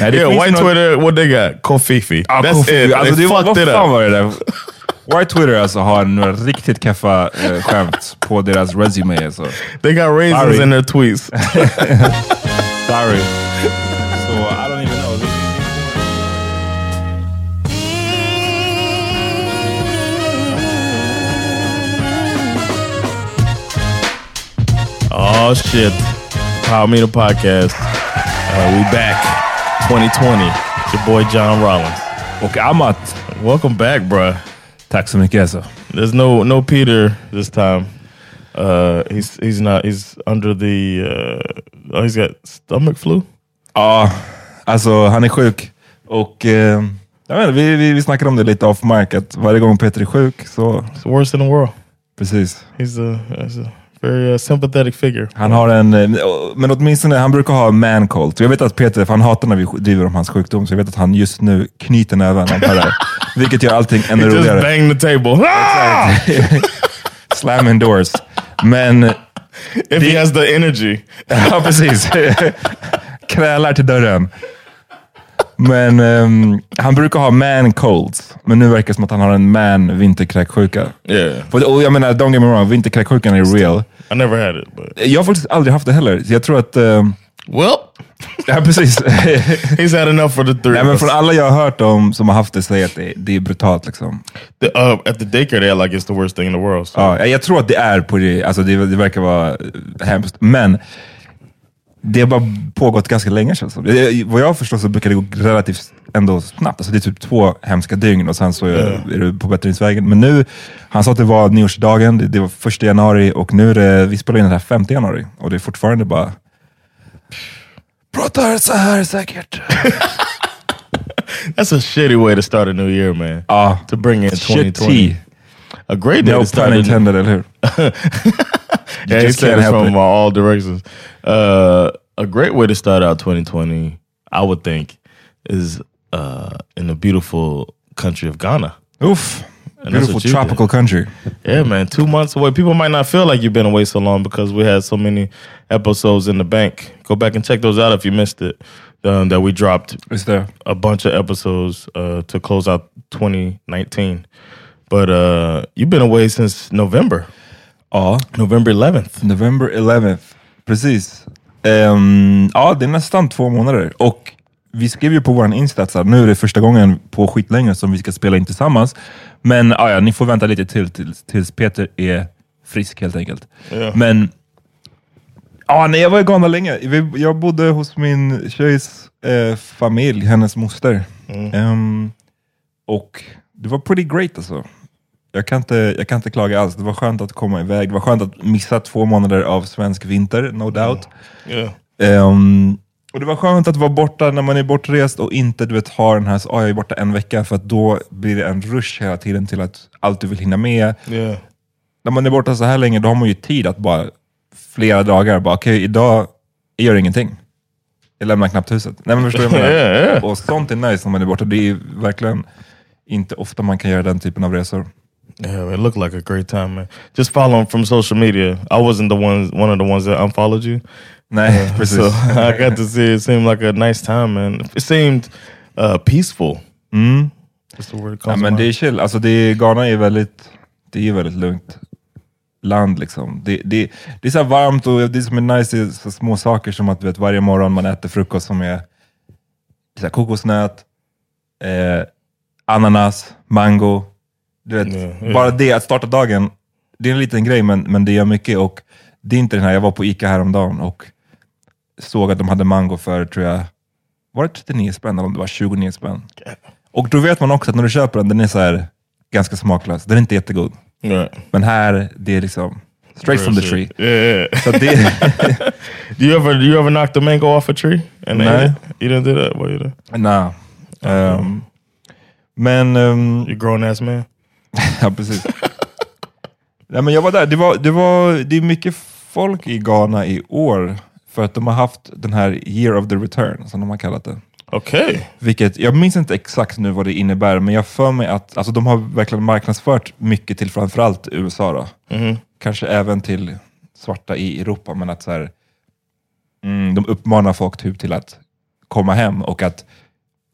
Nej, det Yeah, white något- Twitter, what they got? Kofifi. Ja, That's Kofi- it. Alltså, det var, vad fan up. var det där? White Twitter alltså har några riktigt keffa eh, skämt på deras resume. Alltså. They got raisins Sorry. in their tweets. Sorry. So I don't even know. Oh shit. Power Meter Podcast. Uh, we back. 2020. It's your boy John Rollins. Och Amat, Welcome back, bruh. tack så mycket alltså. There's no no Peter this time. Uh, he's he's not. He's under the. Uh, oh, he's got stomach flu. Ja, alltså han är sjuk. Och eh, jag vet vi, vi, vi snackade om det lite off mic, att varje gång Peter är sjuk så... It's worst in the world. Precis. He's a, he's a very uh, sympathetic figure. Han har en, eh, men åtminstone, han brukar ha man cold. Jag vet att Peter, för han hatar när vi driver om hans sjukdom, så jag vet att han just nu knyter näven det. Vilket gör allting ännu He just roligare. banged the table. Ah! Slamming doors. Men, if he has the energy. ja precis. Krälar till dörren. Men ehm, han brukar ha man colds. Men nu verkar det som att han har en man vinterkräksjuka. Yeah. Och jag menar, don't get me wrong, vinterkräksjukan är real. I never had it, but Jag har faktiskt aldrig haft det heller. Jag tror att... ehm, well, ja, precis. he's had enough for the three. Nej, men från alla jag har hört om som har haft det säger att det, det är brutalt. Liksom. The, uh, at the daycare, they like it's the worst thing in the world. So. Ja, jag tror att det är på det. Alltså det, det verkar vara eh, hemskt. Men det har bara pågått ganska länge känns det. Det- Vad jag förstår så brukar det gå relativt ändå snabbt. Alltså det är typ två hemska dygn och sen så är, är du på bättringsvägen. Men nu, han sa att det var nyårsdagen, det, det var första januari och nu är det, vi spelar in det här 5 januari och det är fortfarande bara Pratar så här säkert. That's a shitty way to start a new year, man. Ja, To bring in 2020. shitty. A great day No to start pun intended, eller hur? Yeah, just it can't help from it. uh, all directions. Uh, a great way to start out 2020, I would think, is uh, in the beautiful country of Ghana. Uff. And Beautiful tropical country. Yeah, man, two months away. People might not feel like you've been away so long because we had so many episodes in the bank. Go back and check those out if you missed it. Um, that we dropped Just det. a bunch of episodes uh, to close out 2019. But uh, you've been away since November, Ja. November 11th. November 11th. Precis. Ehm, ja, det är nästan två månader. Och vi skrev ju på vår Insta att så här, nu är det första gången på skitlänge som vi ska spela in tillsammans. Men ja, ja, ni får vänta lite till tills, tills Peter är frisk helt enkelt. Ja. Men ja, nej, jag var i Ghana länge. Jag bodde hos min tjejs eh, familj, hennes moster. Ehm, och det var pretty great alltså. Jag kan, inte, jag kan inte klaga alls. Det var skönt att komma iväg. Det var skönt att missa två månader av svensk vinter, no doubt. Yeah. Ehm, och det var skönt att vara borta när man är bortrest och inte du vet, ha den här, så, "Ah, jag är borta en vecka, för då blir det en rush hela tiden till att allt du vill hinna med. Yeah. När man är borta så här länge, då har man ju tid att bara flera dagar, bara okej, idag jag gör ingenting. Jag lämnar knappt huset. Nej men förstår jag menar? Yeah, yeah. Och sånt är nice när man är borta. Det är verkligen inte ofta man kan göra den typen av resor. Yeah, it looked like a great time, man. Just follow him from social media. I wasn't the one, one of the ones that unfollowed you. Nej, precis. So I got to see it seemed like a nice time, man. It seemed uh, peaceful. Mm. That's the word it Ja, men det är chill. Alltså det är, Ghana är väldigt, det är väldigt lugnt land. Liksom. Det, det, det är så varmt och det som är nice är så små saker som att vet, varje morgon man äter frukost som är så kokosnöt, eh, ananas, mango. Du vet, ja. Bara det, att starta dagen, det är en liten grej men, men det gör mycket. Och det är inte den här, jag var på Ica häromdagen och såg att de hade mango för, tror jag, var det 39 spänn eller om det var 29 spänn? Och då vet man också att när du köper den, den är så här ganska smaklös. Den är inte jättegod. Right. Men här, det är liksom Straight from the tree. Yeah. Så att det, do you ever do you ever knock the mango off a tree? And No. you didn't do that. What you do? nah. Ehm, men... ehm, You grown ass man. ja, precis. Nej, men jag var där. Det, var, det, var, det är mycket folk i Ghana i år för att de har haft den här year of the return, som de har kallat det. Okay. Vilket, jag minns inte exakt nu vad det innebär, men jag för mig att alltså, de har verkligen marknadsfört mycket till framförallt USA. Då. Kanske även till svarta i Europa, men att så här, mm, de uppmanar folk typ till att komma hem och att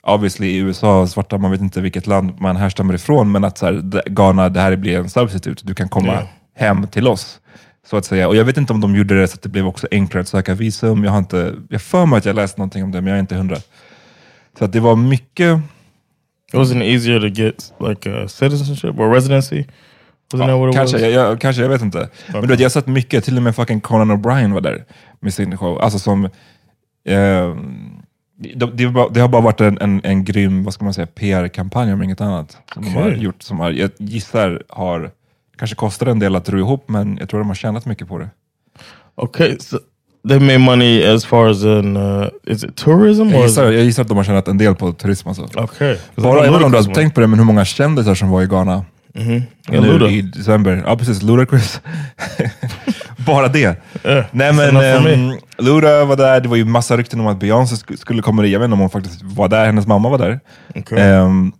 obviously i USA, svarta, man vet inte vilket land man härstammar ifrån, men att så här, det- Ghana, det här blir en substitute, du kan komma Ja. hem till oss. Så att säga. Och jag vet inte om de gjorde det så att det blev också enklare att söka visum. Jag har inte, jag för mig att jag läst någonting om det, men jag är inte hundra. Så att det var mycket, It wasn't easier to get like uh, citizenship or residency. It kanske, jag, jag, kanske, jag vet inte. Men du vet, jag har sett mycket, till och med fucking Conan O'Brien var där med sin show. Alltså som, eh, det, det, har bara varit en, en, en grym, vad ska man säga, PR-kampanj om inget annat. Som de har Okej. gjort, som har, jag gissar har, kanske kostar en del att ro ihop, men jag tror de har tjänat mycket på det. Okay, so they made money as far as in uh, is it tourism Jag gissar, jag gissar att de har tjänat en del på turism alltså. okay? Bara, jag vet inte om du har tänkt på det, men hur många kändisar som var i Ghana Yeah, nu Luda. i december. Ja precis, Ludacris. Bara det. Yeah, Nej men um, Luda var där, det var ju massa rykten om att Beyoncé sk- skulle komma dit. Jag vet inte om hon faktiskt var där, hennes mamma var där. Okay. Ehm,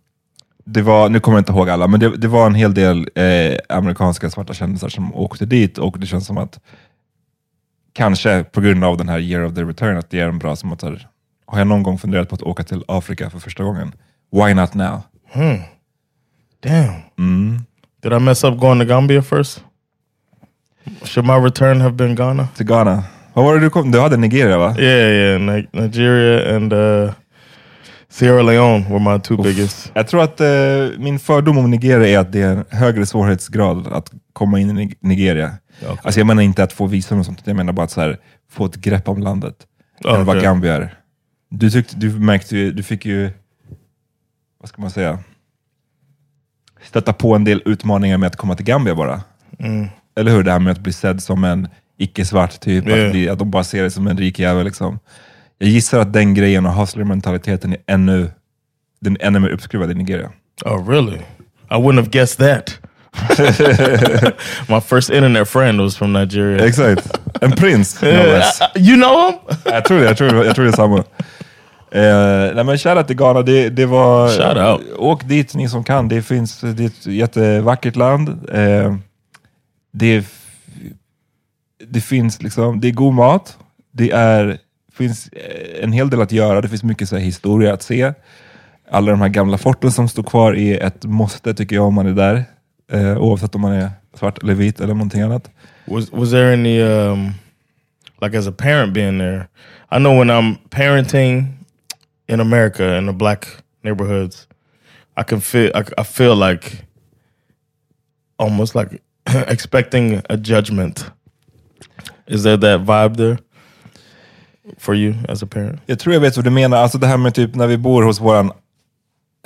det var, nu kommer jag inte ihåg alla, men det, det var en hel del eh, amerikanska svarta kändisar som åkte dit och det känns som att kanske på grund av den här year of the return, att det är en bra som att här, har jag någon gång funderat på att åka till Afrika för första gången? Why not now? Damn. Mm. Did I mess up going to Gambia first? Should my return have been Ghana? Till Ghana. Vad var det du kom? Du hade Nigeria va? Yeah, yeah. Ni- Nigeria and uh, Sierra Leone were my two biggest. Jag tror att eh, min fördom om Nigeria är att det är en högre svårighetsgrad att komma in i Nig- Nigeria. Okay. Alltså jag menar inte att få visum och sånt, jag menar bara att så här, få ett grepp om landet. Oh, Än vad okay. Gambia är. Du, tyckte, du märkte ju, du fick ju, vad ska man säga, stöta på en del utmaningar med att komma till Gambia bara. Mm. Eller hur? Det här med att bli sedd som en icke-svart typ, Yeah. att, bli, att de bara ser dig som en rik jävel. Liksom. Jag gissar att den grejen och hustler-mentaliteten är ännu, den är ännu mer uppskruvad i Nigeria. Oh, really? I wouldn't have guessed that. my first internet friend was from Nigeria. Exakt. En prins, no less. You know him? Jag tror det, jag tror, jag tror det är samma. Eh, nej men shoutout till Ghana, det, det var... Shout out. Åk dit ni som kan, det finns, det är ett jättevackert land. Eh, det, det finns liksom, det är god mat, det är, finns eh, en hel del att göra, det finns mycket så här, historia att se. Alla de här gamla forten som står kvar är ett måste tycker jag om man är där. Eh, oavsett om man är svart eller vit eller någonting annat. Was was there any um like as a parent being there? I know when I'm parenting in America in the black neighborhoods, I can feel I, I feel like almost like expecting a judgment. Is there that vibe there for you as a parent? Jag tror jag vet vad du menar. Alltså det här med typ när vi bor hos våran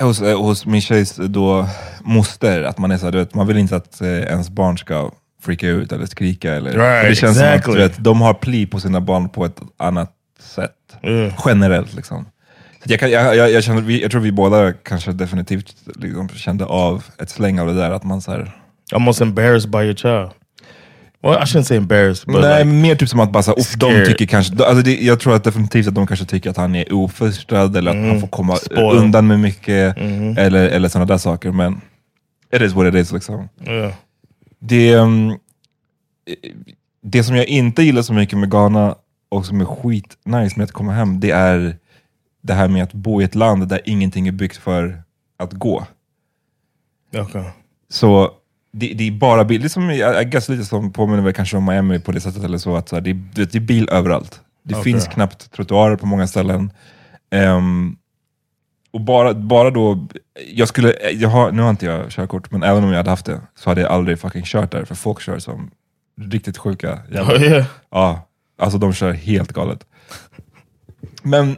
hos, eh, hos min tjejs då moster, att man är så här, du vet, man vill inte att eh, ens barn ska freaka ut eller skrika. Eller, Right, det känns som exactly. att du vet, de har pli på sina barn på ett annat sätt. Yeah. Generellt liksom. Jag, kan, jag, jag, jag, känner, jag tror vi båda kanske definitivt liksom, kände av ett släng av det där. Att man så här, Almost embarrassed by your child. Well, I shouldn't say embarrassed, but Nej, like, mer typ som att bara, så här, uff, de tycker kanske, alltså det, jag tror att definitivt att de kanske tycker att han är oförstrad eller att han får komma Spoiled. undan med mycket eller, eller sådana där saker. Men it is what it is liksom. yeah. Det, um, det som jag inte gillar så mycket med Ghana och som är skit nice med att komma hem, det är det här med att bo i ett land där ingenting är byggt för att gå. Okay. Så det, det är bara bil, det är som, I guess lite som påminner väl kanske om Miami på det sättet eller så, att så här, det, det är bil överallt. Det Okej. finns knappt trottoarer på många ställen. Ehm, och bara, bara då, jag skulle, jag har, nu har inte jag körkort, men även om jag hade haft det så hade jag aldrig fucking kört där, för folk kör som riktigt sjuka jävlar. Oh yeah. Ja, alltså de kör helt galet. Men eh,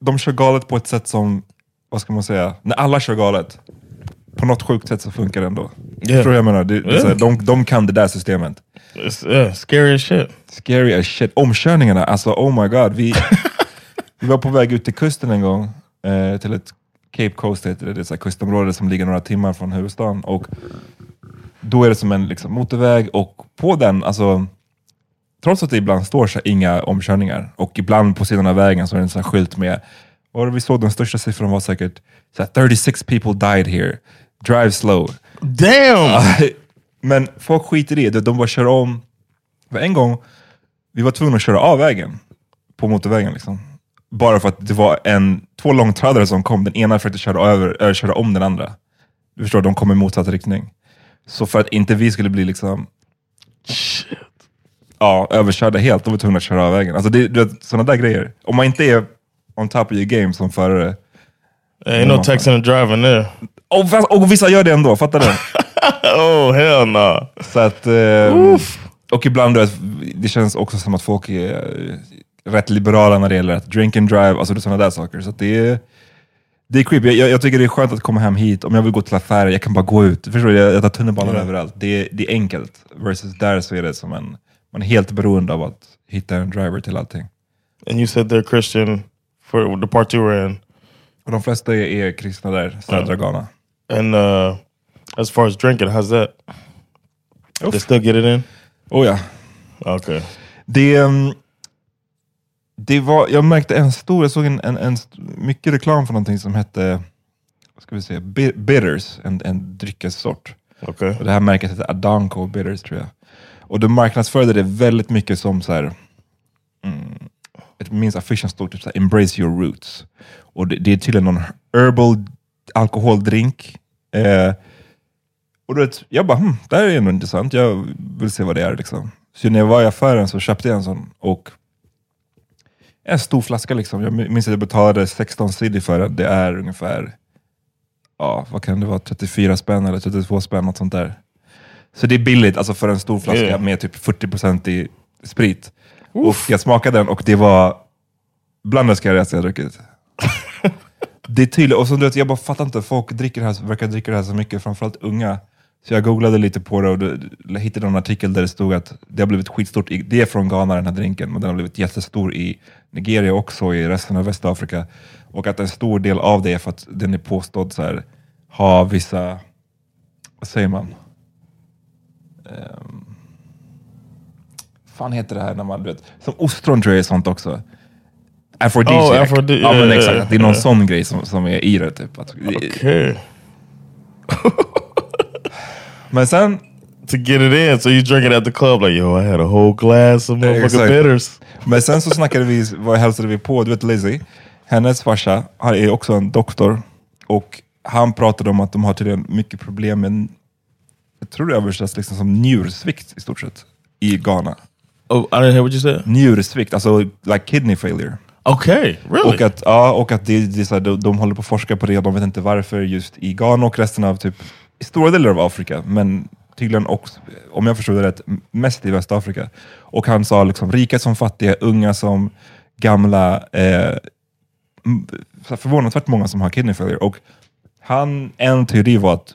de kör galet på ett sätt som, vad ska man säga, när alla kör galet, på något sjukt sätt så funkar det ändå. Yeah. Vad jag menar? Det, det här, de, de kan det där systemet. Yeah, scary as shit. Scary as shit. Omkörningarna, alltså oh my god. Vi, vi var på väg ut till kusten en gång, eh, till ett Cape Coast heter det, det är så här kustområde som ligger några timmar från huvudstaden. Och då är det som en liksom, motorväg och på den, alltså, trots att det ibland står så inga omkörningar och ibland på sidan av vägen så är det en sån skylt med, och vi såg den största siffran var säkert så här, 36 people died here, drive slow. Damn! Men folk skiter i det, de bara kör om. För en gång, vi var tvungna att köra av vägen, på motorvägen. Liksom. Bara för att det var en, två långtradare som kom, den ena försökte köra, över, äh, köra om den andra. Du förstår, de kom i motsatt riktning. Så för att inte vi skulle bli liksom ja, överkörda helt, då var tvungna att köra av vägen. Alltså det, du vet, sådana där grejer. Om man inte är on top of your game som förare. Ain't no texting and driving there. Och, fast- och vissa gör det ändå, fattar du? Oh hell no. Så att, eh, och ibland, du vet, det känns också som att folk är eh, rätt liberala när det gäller att drink and drive, alltså sådana där saker. Så det är, det är creepy. Jag, jag tycker det är skönt att komma hem hit. Om jag vill gå till affärer, jag kan bara gå ut. Förstår du? Jag, jag tar tunnelbanan Ja. överallt. Det, det är enkelt. Versus där så är det som en, man är helt beroende av att hitta en driver till allting. And you said they're Christian for the part you were in. Och de flesta är, är kristna där, södra Ghana. And uh, as far as drinking, how's that? Oof. They still get it in? Oh ja. Okay. Det, ehm, det var, jag märkte en stor, jag såg en, en, en mycket reklam för någonting som hette ska vi säga, Bi- Bitters, en, en dryckessort. Okay. Och det här märket heter Adanko Bitters tror jag. Och de marknadsförde det väldigt mycket som så här, mm, jag minns affischen stod typ så här, Embrace your roots. Och det, det är tydligen någon herbal alkoholdrink. Eh, och du vet, jag bara, hm, det här är ändå intressant, jag vill se vad det är. Liksom. Så när jag var i affären så köpte jag en sån. Och en stor flaska liksom. Jag minns att jag betalade 16 cedi för den. Det är ungefär, ja, vad kan det vara, 34 spänn eller 32 spänn, något sånt där. Så det är billigt alltså för en stor flaska Yeah. med typ 40% i sprit. Och jag smakade den och det var bland det scarigaste jag druckit. det är tydligt, och så du vet, jag bara fattar inte, folk dricker det här, verkar dricka det här så mycket, framförallt unga. Så jag googlade lite på det och hittade en artikel där det stod att det har blivit skitstort, i, det är från Ghana den här drinken, men den har blivit jättestor i Nigeria också, i resten av Västafrika. Och att en stor del av det är för att den är påstådd så här, ha vissa, vad säger man? Um, fan heter det här när man, du vet, som ostron tror jag är sånt också. Aphrodisiac. Oh, aphrodisi- ja men ja, exakt, det är någon ja. sån grej som, som är i det. Typ. Att, Okay. Men sen, To get it in, so you drink it at the club like, yo, I had a whole glass of motherfucking bitters. men sen så snackade vi, vad hälsade vi på, du vet Lizzie, hennes farsa, han är också en doktor. Och han pratade om att de har tydligen mycket problem med, jag tror det översätts liksom som njursvikt i stort sett, i Ghana. Oh, I didn't hear what you said. Njursvikt, alltså like kidney failure. Okay, really? Och att, ja, och att det, det är så här, de, de håller på att forska på det, de vet inte varför just i Ghana och resten av typ, i stora delar av Afrika, men tydligen också, om jag förstod det rätt, mest i Västafrika. Och han sa liksom rika som fattiga, unga som gamla, eh, förvånansvärt många som har kidney failure. Och han, en teori var att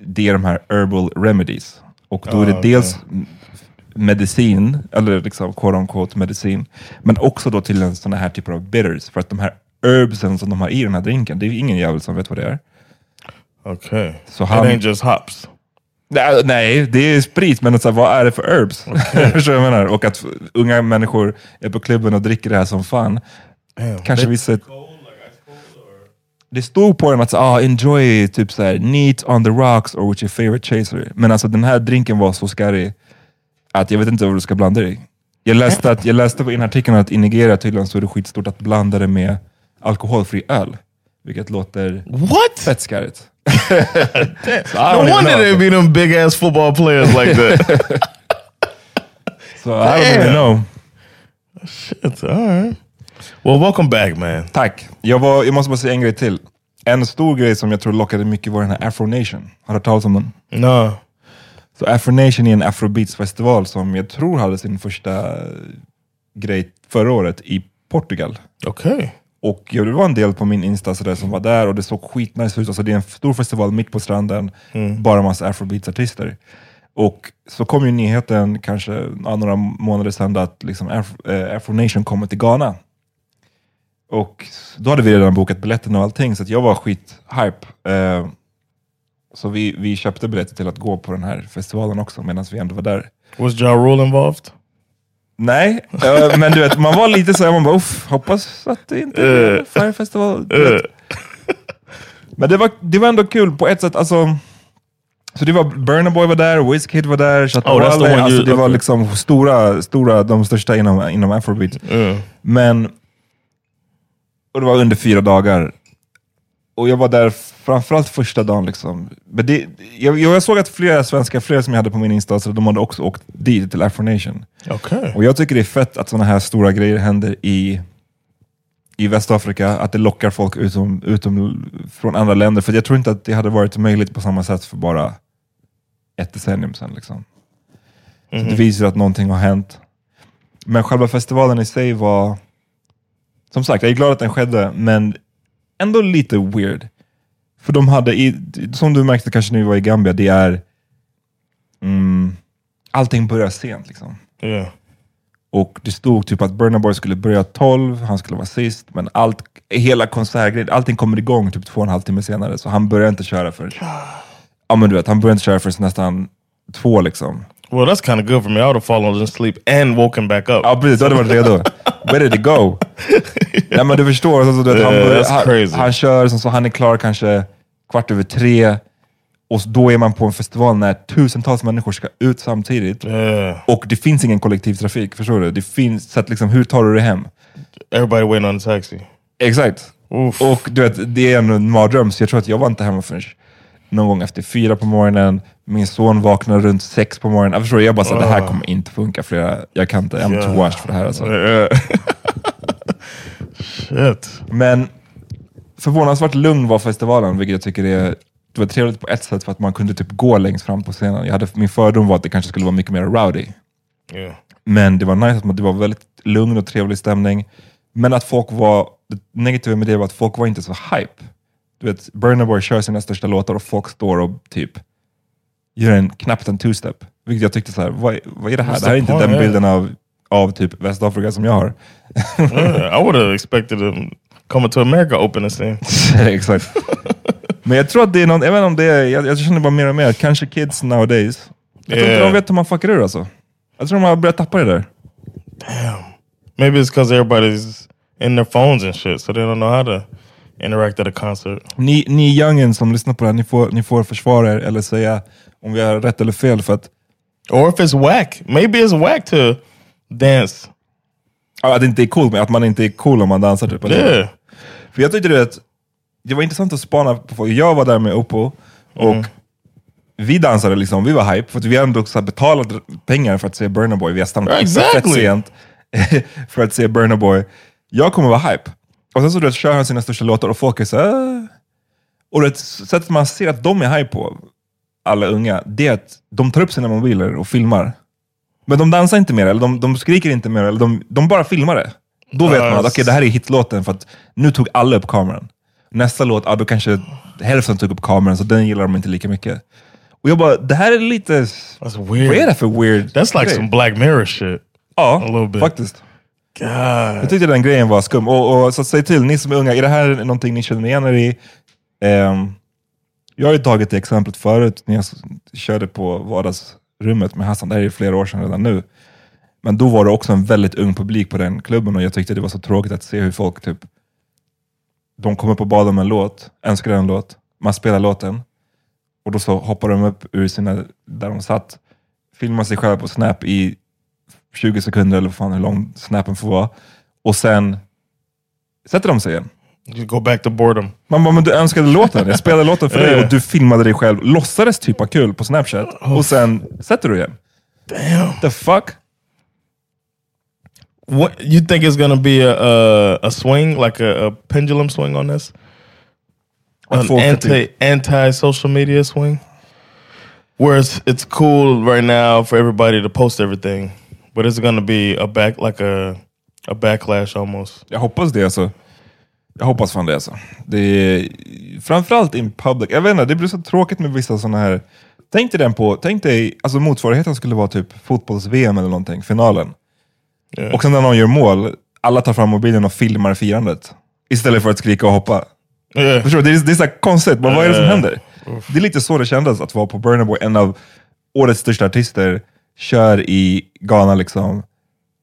det är de här herbal remedies. Och då är det Ah, dels medicin, eller liksom quote on quote medicin, men också då till en sån här typer av bitters. För att de här herbsen som de har i den här drinken, det är ingen jävel som vet vad det är. okay. Så It han, ain't just hops. nej, nej, det är sprit, men så här, vad är det för herbs? Förstår du vad jag menar? Och att unga människor är på klubben och dricker det här som fan. Damn. Kanske vissa... Det stod på den att ah, enjoy typ så här, neat on the rocks or with your favorite chaser. Men alltså den här drinken var så skarrig att jag vet inte vad du ska blanda det i. Jag läste, att, jag läste på en artikel att i Nigeria tydligen så är det skitstort att blanda det med alkoholfri öl. Vilket låter What? fett skarrigt. No wonder they be them big ass football players like that. Så I don't even know. Shit, all right. Well, welcome back, man. Tack. Jag, var, jag måste bara säga en grej till. En stor grej som jag tror lockade mycket var den här Afro Nation. Har du hört talas om den? No. Så Afro Nation är en afrobeats-festival som jag tror hade sin första grej förra året i Portugal. Okay. Och det var en del på min Insta som var där och det såg skitnice ut. Alltså, det är en stor festival mitt på stranden, bara massa afrobeats-artister. Och så kom ju nyheten kanske några månader sedan att liksom Afro, eh, Afro Nation kommer till Ghana. Och då hade vi redan bokat biljetterna och allting, så att jag var skithype. Eh, så vi, vi köpte biljetter till att gå på den här festivalen också medan vi ändå var där. Was Ja Rule involved? Nej, eh, men du vet, man var lite så här, man bara Uff, hoppas att det inte är. Fire Festival. Du vet. Men det var, det var ändå kul på ett sätt. Alltså, så det var Burna Boy var där, Wizkid var där, Chateau Oh, alltså Det var liksom stora, stora, de största inom, inom afrobeat. Yeah. Men, och det var under fyra dagar. Och jag var där framförallt första dagen. Liksom. Men det, jag, jag såg att flera svenskar, flera som jag hade på min Insta, så de hade också åkt dit till Afro Nation. Okay. Och jag tycker det är fett att sådana här stora grejer händer i, i Västafrika, att det lockar folk utom, utom från andra länder. För jag tror inte att det hade varit möjligt på samma sätt för bara ett decennium sedan. Liksom. Så det visar att någonting har hänt. Men själva festivalen i sig var, som sagt, jag är glad att den skedde, men ändå lite weird. För de hade, i, som du märkte kanske när vi var i Gambia, det är, mm, allting börjar sent. Liksom. Yeah. Och det stod typ att Burna Boy skulle börja 12, han skulle vara sist, men allt, hela konsertgrejen, allting kommer igång typ två och en halv timme senare, så han börjar inte köra för Ja men du vet, han börjar inte köra förrän nästan två liksom. Well, that's kind of good for me. I would have fallen asleep and woken back up. Ja precis, då hade varit redo. Did it go? ja men du förstår, alltså, du vet, han, börjar, that's han, crazy. han kör, sen så han är klar kanske kvart över tre, och då är man på en festival när tusentals människor ska ut samtidigt. Yeah. Och det finns ingen kollektivtrafik, förstår du? Det finns, så att liksom, hur tar du dig hem? Everybody waiting on a taxi. Exakt. Oof. Och du vet, det är en mardröm, så jag tror att jag var inte hemma förrän någon gång efter fyra på morgonen. Min son vaknade runt sex på morgonen. Jag förstår, jag bara så det här kommer inte funka för jag, jag kan inte, I'm too washed för det här alltså. Shit. Men förvånansvärt lugn var festivalen, vilket jag tycker är det var trevligt på ett sätt för att man kunde typ gå längst fram på scenen. Jag hade, min fördom var att det kanske skulle vara mycket mer rowdy. Yeah. Men det var nice att man- det var väldigt lugn och trevlig stämning. Men att folk var, det negativa med det var att folk var inte så hype. Du vet, Burna Boy kör sina största låtar och folk står och typ gör en, knappt en two-step. Vilket jag tyckte så här, vad, vad är det här? Det här är inte den bilden av, av typ Västafrika som jag har. Yeah, I would have expected them coming to America opening scene. Exakt. Men jag tror att det är någon, inte om det är, jag, jag känner bara mer och mer kanske kids nowadays, jag tror inte Yeah. de vet hur man fuckar ur alltså. Jag tror de har börjat tappa det där. Maybe it's because everybody's in their phones and shit, so they don't know how to interact at a concert. Ni, ni youngen som lyssnar på det här, ni får, ni får försvara er eller säga om vi har rätt eller fel. För att, Or if it's whack. Maybe it's whack to dance. ja, att det inte är cool, men att man inte är cool om man dansar. Typ? Yeah. För jag tyckte det, att det var intressant att spana på folk. Jag var där med Oppo och vi dansade, liksom, vi var hype, för att vi ändå så här betalat pengar för att se Burna Boy. Vi har stannat Exactly. fett sent för att se Burna Boy. Jag kommer vara hype. Och sen så du kör han sina största låtar och folk är så "Äh." Och det sättet man ser att de är hype på, alla unga, det är att de tar upp sina mobiler och filmar. Men de dansar inte mer, eller de, de skriker inte mer, eller de, de bara filmar det. Då vet man att okej, det här är hitlåten för att nu tog alla upp kameran. Nästa låt, ja, då kanske hälften tog upp kameran, så den gillar de inte lika mycket. Och jag bara, det här är lite... That's Vad är weird. det för weird That's like grej? some Black Mirror shit. Ja, faktiskt. God. Jag tyckte den grejen var skum. Och, och så säg till, ni som är unga, är det här någonting ni känner igen er i? Um, jag har ju tagit det exemplet förut när jag körde på vardagsrummet med Hassan. Det här är flera år sedan redan nu. Men då var det också en väldigt ung publik på den klubben och jag tyckte det var så tråkigt att se hur folk typ de kommer på bad om en låt, önskar en låt, man spelar låten och då så hoppar de upp ur sina, där de satt, filmar sig själva på Snap i 20 sekunder eller fan hur lång snappen får vara. Och sen sätter de sig igen. You go back to boredom. Man bara, men du önskade låten, jag spelade låten för dig och du filmade dig själv, låtsades typ ha kul på Snapchat och sen sätter du igen. Damn. The fuck? What you think is gonna be a a, a swing, like a, a pendulum swing on this? An anti typ- anti social media swing, where it's it's cool right now for everybody to post everything, but it's gonna be a back like a a backlash almost. Jag hoppas det alltså. Jag hoppas fan det alltså. Det är, framförallt in public. Jag vet inte, det blir så tråkigt med vissa sådana här... Tänk dig den på, tänk dig, alltså motsvarigheten skulle vara typ fotbolls-VM eller någonting, finalen. Yeah. Och sen när någon gör mål, alla tar fram mobilen och filmar firandet. Istället för att skrika och hoppa. Yeah. Förstår du? Det är, det är så konstigt, men vad är det som händer? Det är lite så det kändes att vara på Burna Boy, en av årets största artister, kör i Ghana liksom,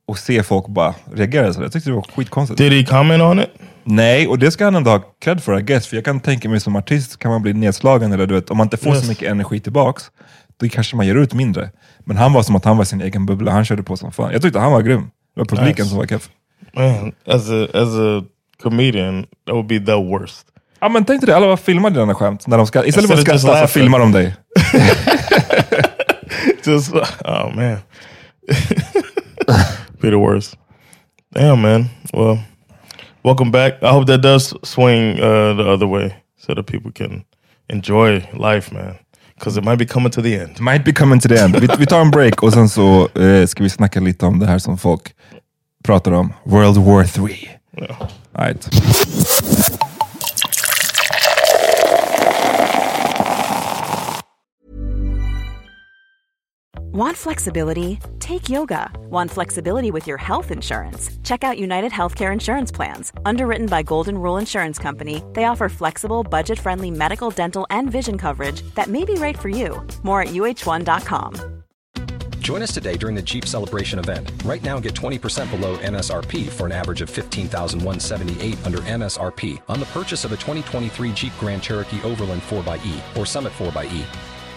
och se folk bara reagera så. Jag tyckte det var skitkonstigt. Did he comment on it? Nej, och det ska han ändå ha cred för I guess, för jag kan tänka mig som artist kan man bli nedslagen, eller du vet, om man inte får Yes. så mycket energi tillbaks, då kanske man ger ut mindre. Men han var som att han var sin egen bubbla, han körde på som fan. Jag tyckte han var grym. Det var publiken Nice. som var keff. Man, as a as a comedian, that would be the worst. Ja men tänk dig det, alla filmar dina skämt. När de ska, istället för att skratta så filmar de dig. Just oh man, be the worst. Damn man. Well, welcome back. I hope that does swing uh, the other way, so that people can enjoy life, man. Because it might be coming to the end. Might be coming to the end. Vi, vi tar en break och sen så eh, ska vi snacka lite om det här som folk pratar om. World War 3. Yeah. Right. Want flexibility? Take yoga. Want flexibility with your health insurance? Check out United Healthcare Insurance Plans. Underwritten by Golden Rule Insurance Company, they offer flexible, budget friendly medical, dental, and vision coverage that may be right for you. More at uh1.com. Join us today during the Jeep Celebration event. Right now, get 20% below MSRP for an average of 15178 under MSRP on the purchase of a 2023 Jeep Grand Cherokee Overland 4xE or Summit 4xE.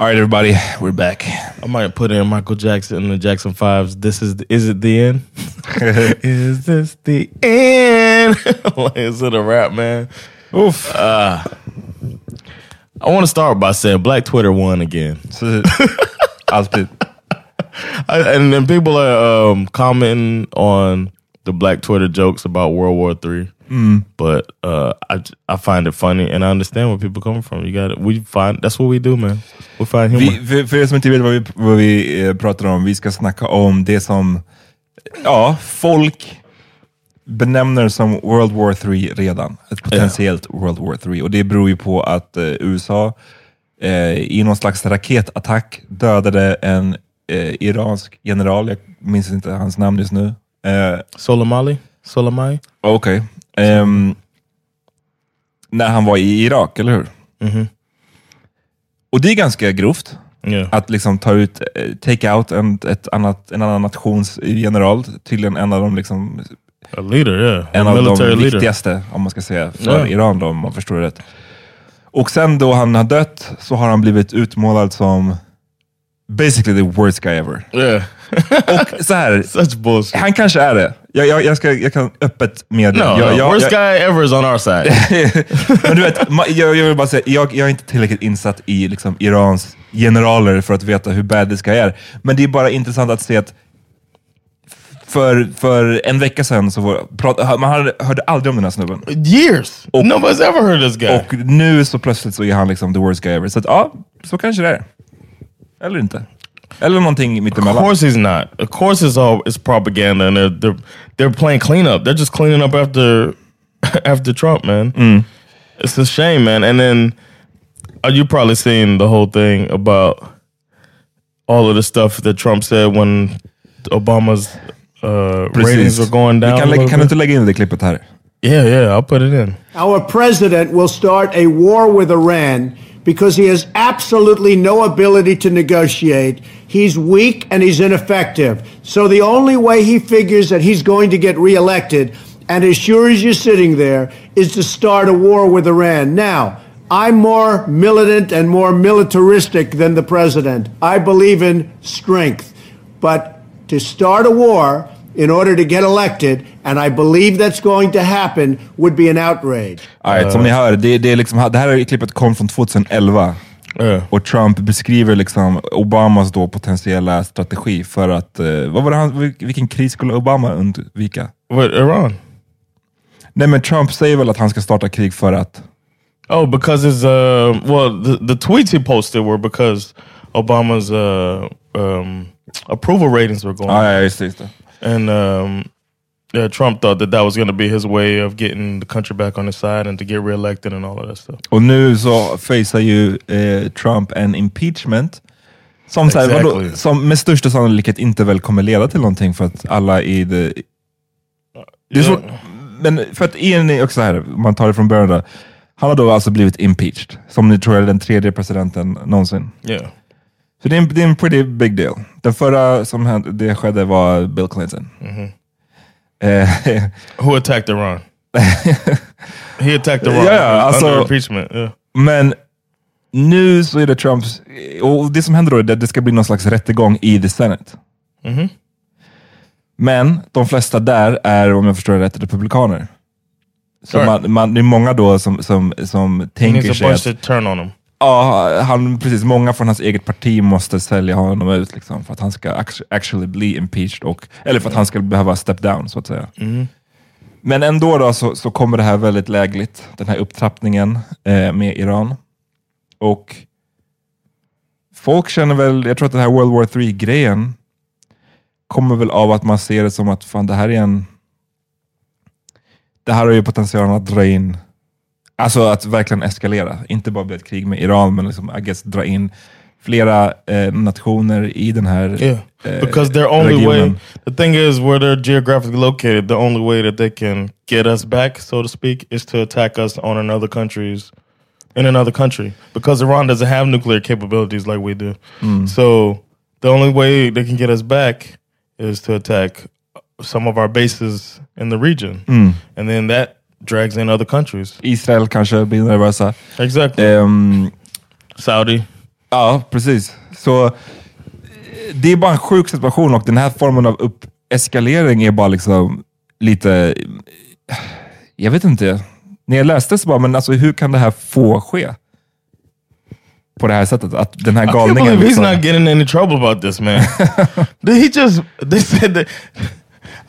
All right everybody, we're back. I might put in Michael Jackson and the Jackson Fives. This is is it the end? is this the end? is it a rap, man? Oof. I want to start by saying Black Twitter won again. Så, alltid. I, and then people are um, commenting on the Black Twitter jokes about World War Three. But uh, I I find it funny, and I understand where people come from. You got it. We find that's what we do, man. We find humor. Vi, för, för er som inte vet vad vi, vad vi eh, pratar om, vi ska snacka om det som ja, folk benämner som World War 3 redan. Ett potentiellt World War 3. Och det beror ju på att eh, USA eh, i någon slags raketattack dödade en eh, iransk general, jag minns inte hans namn just nu. Eh, Soleimani, Soleimani. Okej. Ehm, när han var i Irak, eller hur? Och det är ganska grovt. Yeah. Att liksom ta ut, eh, take out en, ett annat, en annan nations general, tydligen en av de, liksom, A leader, yeah. en a av de military leader. viktigaste, om man ska säga, för Ja. Iran då, om man förstår det rätt. Och sen då han har dött så har han blivit utmålad som basically the worst guy ever. Yeah. Och så här, Such bullshit. han kanske är det. Jag, jag, jag, ska, jag kan öppet med No, jag, no, jag, worst guy ever is on our side. Men du vet, jag, jag vill bara säga, jag, jag är inte tillräckligt insatt i liksom, Irans generaler för att veta hur bad this guy är. Men det är bara intressant att se att för, för en vecka sedan så var, prat, man hörde, hörde aldrig om den här snubben. Years. Nobody's ever heard this guy. Och nu så plötsligt så är han liksom the worst guy ever. Så att, ja, så kanske det är. Eller inte. Eller någonting Of course he's not. Of course it's all it's propaganda and they're they're they're playing cleanup. They're just cleaning up after after Trump, man. It's a shame, man. And then uh, you probably seen the whole thing about all of the stuff that Trump said when Obama's uh, ratings were going down. Vi a kan, lägga, little kan du inte lägga in det klippet här? Yeah, yeah, I'll put it in. Our president will start a war with Iran because he has absolutely no ability to negotiate. He's weak and he's ineffective. So the only way he figures that he's going to get reelected, and as sure as you're sitting there, is to start a war with Iran. Now, I'm more militant and more militaristic than the president. I believe in strength. But to start a war in order to get elected, and I believe that's going to happen, would be an outrage. All right, som ni hör, det, det, är liksom, det här klippet kom från 2011. Yeah. Och Trump beskriver liksom Obamas då potentiella strategi för att, eh, vad var det han, vilken kris skulle Obama undvika? What, Iran? Nej men Trump säger väl att han ska starta krig för att, Oh, because his uh, well, the, the tweets he posted were because Obama's uh, um, approval ratings were going, ja ja, just det, just det. And um, yeah, Trump thought that that was going to be his way of getting the country back on his side and to get reelected and all of that stuff. Och nu så facear ju eh, Trump en impeachment som, så här, Exactly. vadå, som med största sannolikhet inte väl kommer leda till någonting för att alla i det... det är Yeah. svårt, men för att en, också här, om man tar det från början då, han har då alltså blivit impeached, som ni tror är den tredje presidenten någonsin. Yeah. Så det är en, det är en pretty big deal. Den förra som hände, det skedde var Bill Clinton. Eh, Who attacked Iran? he attacked Iran Ja, ja, alltså- under impeachment. Yeah. Men nu så är det Trumps, och det som händer då är att det ska bli någon slags rättegång i the Senate. Mhm. Men de flesta där är, om jag förstår det rätt, republikaner. Så man, man, det är många då som, som, som tänker sig att turn on him. Ja, han, precis, många från hans eget parti måste sälja honom ut liksom, för att han ska actu- actually bli impeached, och, eller för att han ska behöva step down så att säga. Men ändå då så, så kommer det här väldigt lägligt, den här upptrappningen eh, med Iran. Och folk känner väl, jag tror att den här World War 3-grejen kommer väl av att man ser det som att fan det här är en... Det här har ju potentialen att dra in, alltså att verkligen eskalera. Inte bara bli ett krig med Iran, men liksom, I guess, dra in flera eh, nationer i den här Yeah, eh, because their only way. regionen. The thing is, where they're geographically located, the only way that they can get us back, so to speak, is to attack us on another country's in another country. Because Iran doesn't have nuclear capabilities like we do. So the only way they can get us back is to attack some of our bases in the region, and then that drags in other countries. Israel kanske blir nervösa. Exactly. Ehm, Saudi. Ja, precis. Så eh, det är bara en sjuk situation och den här formen av eskalering är bara liksom lite... eh, Jag vet inte. När jag läste så bara, men alltså hur kan det här få ske? På det här sättet. Att den här I can't galningen... believe he's Liksom, not getting in any trouble about this, man. Did he just? They said that.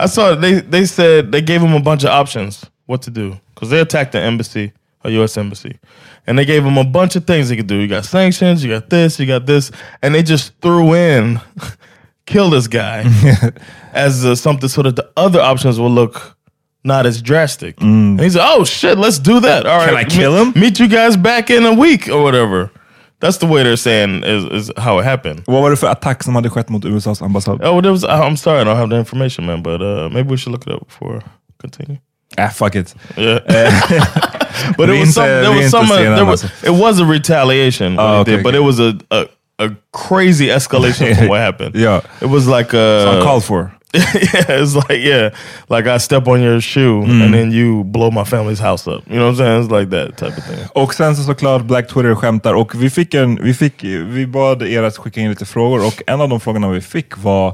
I saw. They they said they gave him a bunch of options what to do because they attacked the embassy, a U.S. embassy, and they gave him a bunch of things he could do. You got sanctions, you got this, you got this, and they just threw in kill this guy as uh, something so that the other options will look. Not as drastic. And he said, "Oh shit, let's do that. All right, Can I kill him? Meet you guys back in a week or whatever." That's the way they're saying is, is how it happened. Vad var det för attack som hade skett mot USAs ambassad? Oh, there was. I'm sorry, I don't have the information, man. But uh, maybe we should look it up before I continue. Äh, fuck it. Yeah, Vi but it was some. There was some. Uh, there was. It was a retaliation. Oh, okay, did, but okay. it was a, a a crazy escalation from what happened. Ja. it was like uh, Uncalled for. yeah, it's like yeah, like I step on your shoe Mm. and then you blow my family's house up. You know what I'm saying? It's like that type of thing. Och sen så såklart Black Twitter skämtar och vi fick en, vi fick, vi bad er att skicka in lite frågor och en av de frågorna vi fick var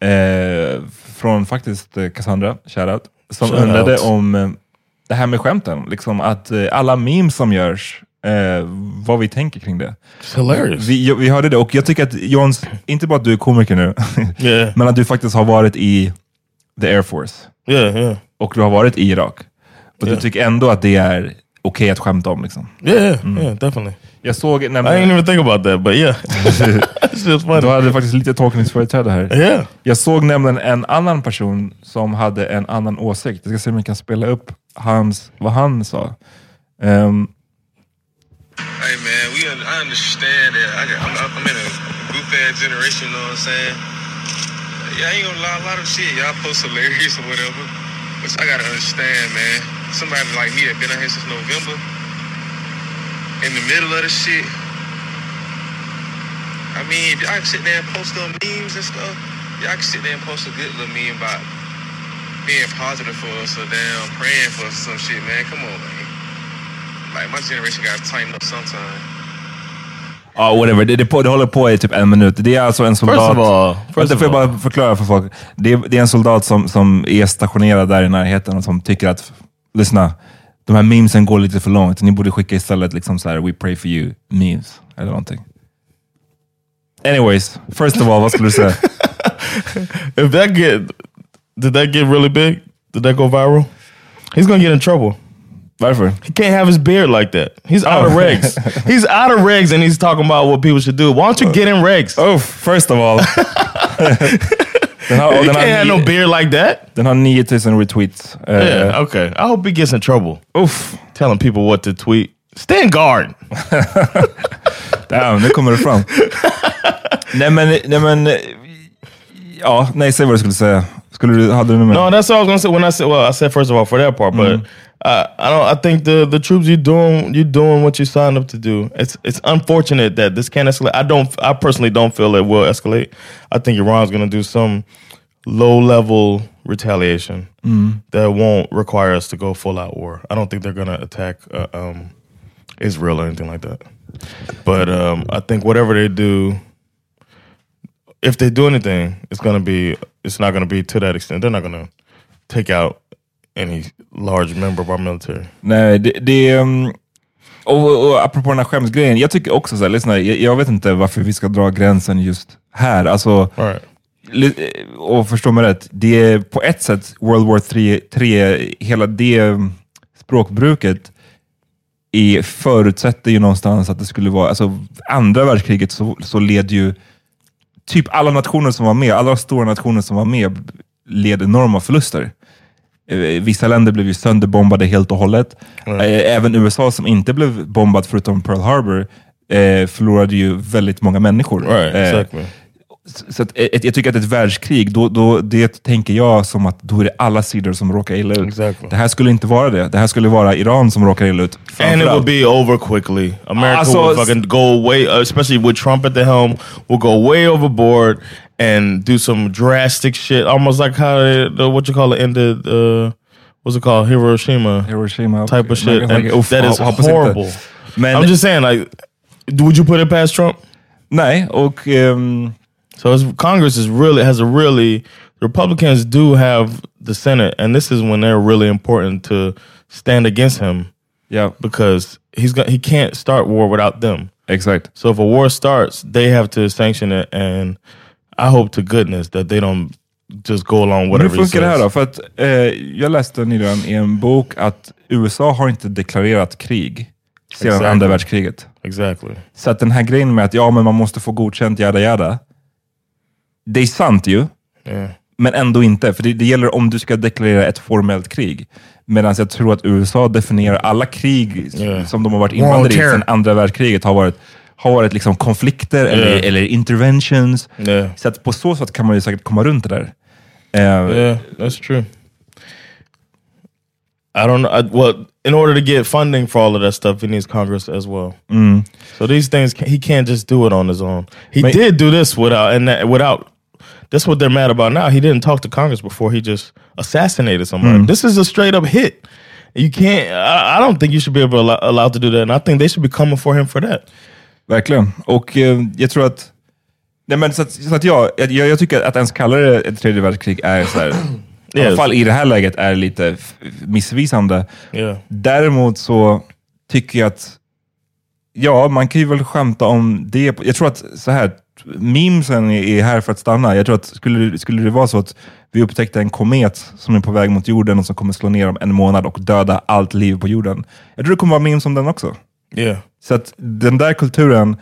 eh, från faktiskt eh, Cassandra, shoutout, som Shoutout. undrade om eh, det här med skämten. Liksom att eh, alla memes som görs, eh, vad vi tänker kring det. Hilarious. Vi, vi hörde det och jag tycker att Jons, inte bara att du är komiker nu, Yeah, men att du faktiskt har varit i the Air Force yeah, yeah, och du har varit i Irak. Och du tycker ändå att det är okej att skämta om. Liksom. yeah, yeah, definitely. Jag såg I nämligen... didn't even think about that, but yeah, it's just funny. Du hade faktiskt lite tolkningsföreträde här. Yeah. Jag såg nämligen en annan person som hade en annan åsikt. Jag ska se om jag kan spela upp hans, vad han sa. Ehm, Hey man, we I understand that. I got, I'm, I'm in a group ass generation, you know what I'm saying? Yeah, I ain't gonna lie, a lot of shit y'all post hilarious or whatever. But I gotta understand, man. Somebody like me that been out here since November, in the middle of the shit. I mean, if y'all can sit there and post them memes and stuff, y'all can sit there and post a good little meme about being positive for us or damn praying for us or some shit, man. Come on, man. Like my generation got to tighten up sometime. Ja, whatever. Det, det, på, det håller på i typ en minut. Det är alltså en soldat... First of all, first får jag all. bara förklara för folk. Det är, det är en soldat som, som är stationerad där i närheten och som tycker att, lyssna, de här memesen går lite för långt. Ni borde skicka istället liksom så här, we pray for you memes. eller någonting. Anyways, first of all, vad skulle du säga? If that get, did that get really big? Did that go viral? He's gonna get in trouble. Varför? He can't have his beard like that. He's out of Oh. regs. he's out of regs and he's talking about what people should do. Why don't you get in regs? Oh, first of all. den, har, you den, can't have har, no ni- beard like that. den har 9000 retweets. Eh, Yeah, okay. I hope he gets in trouble. Uff, Telling people what to tweet. Stand guard. damn, nu kommer det fram. nej men, nej men, eh, ja, nej säg vad du skulle säga. Skulle du, hade du något? No, that's all I was gonna say. When I said, well, I said first of all for that part, but uh, I don't. I think the the troops you doing you doing what you signed up to do. It's it's unfortunate that this can't escalate. I don't. I personally don't feel it will escalate. I think Iran's gonna do some low level retaliation that won't require us to go full out war. I don't think they're gonna attack uh, um, Israel or anything like that. But um, I think whatever they do, if they do anything, it's gonna be it's not gonna be to that extent. They're not gonna take out any large member of our military. Nej, det... det um, och, och apropå den här skämsgrejen, jag tycker också så här, lyssna, jag, jag vet inte varför vi ska dra gränsen just här. Alltså, All right. och förstå mig rätt, det är på ett sätt World War 3, 3 hela det språkbruket är, förutsätter ju någonstans att det skulle vara, alltså andra världskriget så, så led ju typ alla nationer som var med, alla stora nationer som var med led enorma förluster. Eh, Vissa länder blev ju sönderbombade helt och hållet. Eh, Även USA som inte blev bombat förutom Pearl Harbor eh, förlorade ju väldigt många människor. Right. Exactly. Så att, ett, jag tycker att ett världskrig, då, då, det tänker jag som att då är det alla sidor som råkar illa ut. Exactly. Det här skulle inte vara det. Det här skulle vara Iran som råkar illa ut. And it allt. be over quickly. America Also, will fucking go way, uh, especially with Trump at the helm, will go way overboard and do some drastic shit, almost like how the, what you call it ended. Uh, what's it called? Hiroshima. Hiroshima. type of shit. Like, And uff, that is horrible. Men, I'm just saying, like, would you put it past Trump? nej, och ehm, So Congress is really has a really Republicans do have the Senate, and this is when they're really important to stand against him ja, because he's got he can't start war without them. exakt. So if a war starts, they have to sanction it, and I hope to goodness that they don't just go along Hur whatever he funkar det här då? För att, eh, jag läste nyligen i en bok att USA har inte deklarerat krig sedan Exactly. andra världskriget. Exactly. Så att den här grejen med att ja, men man måste få godkänt, jada jada. Det är sant ju, Yeah. men ändå inte. För det, det gäller om du ska deklarera ett formellt krig. Medan jag tror att USA definierar alla krig Yeah. som de har varit inblandade i sedan andra världskriget har varit, har varit liksom konflikter eller, Yeah. eller interventions. Yeah. Så att på så sätt kan man ju säkert komma runt det där. Eh, Yeah, that's true. I don't know. I, well, in order to get funding for all of that stuff, he needs Congress as well. So these things he can't just do it on his own. He But- did do this without and that, without. That's what they're mad about now. He didn't talk to Congress before. He just assassinated somebody. This is a straight up hit. You can't. I, I don't think you should be able allow, allowed to do that. And I think they should be coming for him for that. Verkligen. Och eh, jag tror att... Nej, men så att, så att jag, jag, jag tycker att ens kalla det ett tredje världskrig är så här, i alla Yes. fall i det här läget, är lite missvisande. Yeah. Däremot så tycker jag att, ja, man kan ju väl skämta om det. Jag tror att så här, memesen är är här för att stanna. Jag tror att skulle, skulle det vara så att vi upptäckte en komet som är på väg mot jorden och som kommer slå ner om en månad och döda allt liv på jorden. Jag tror det kommer vara memes om den också. Yeah. Så att den där kulturen,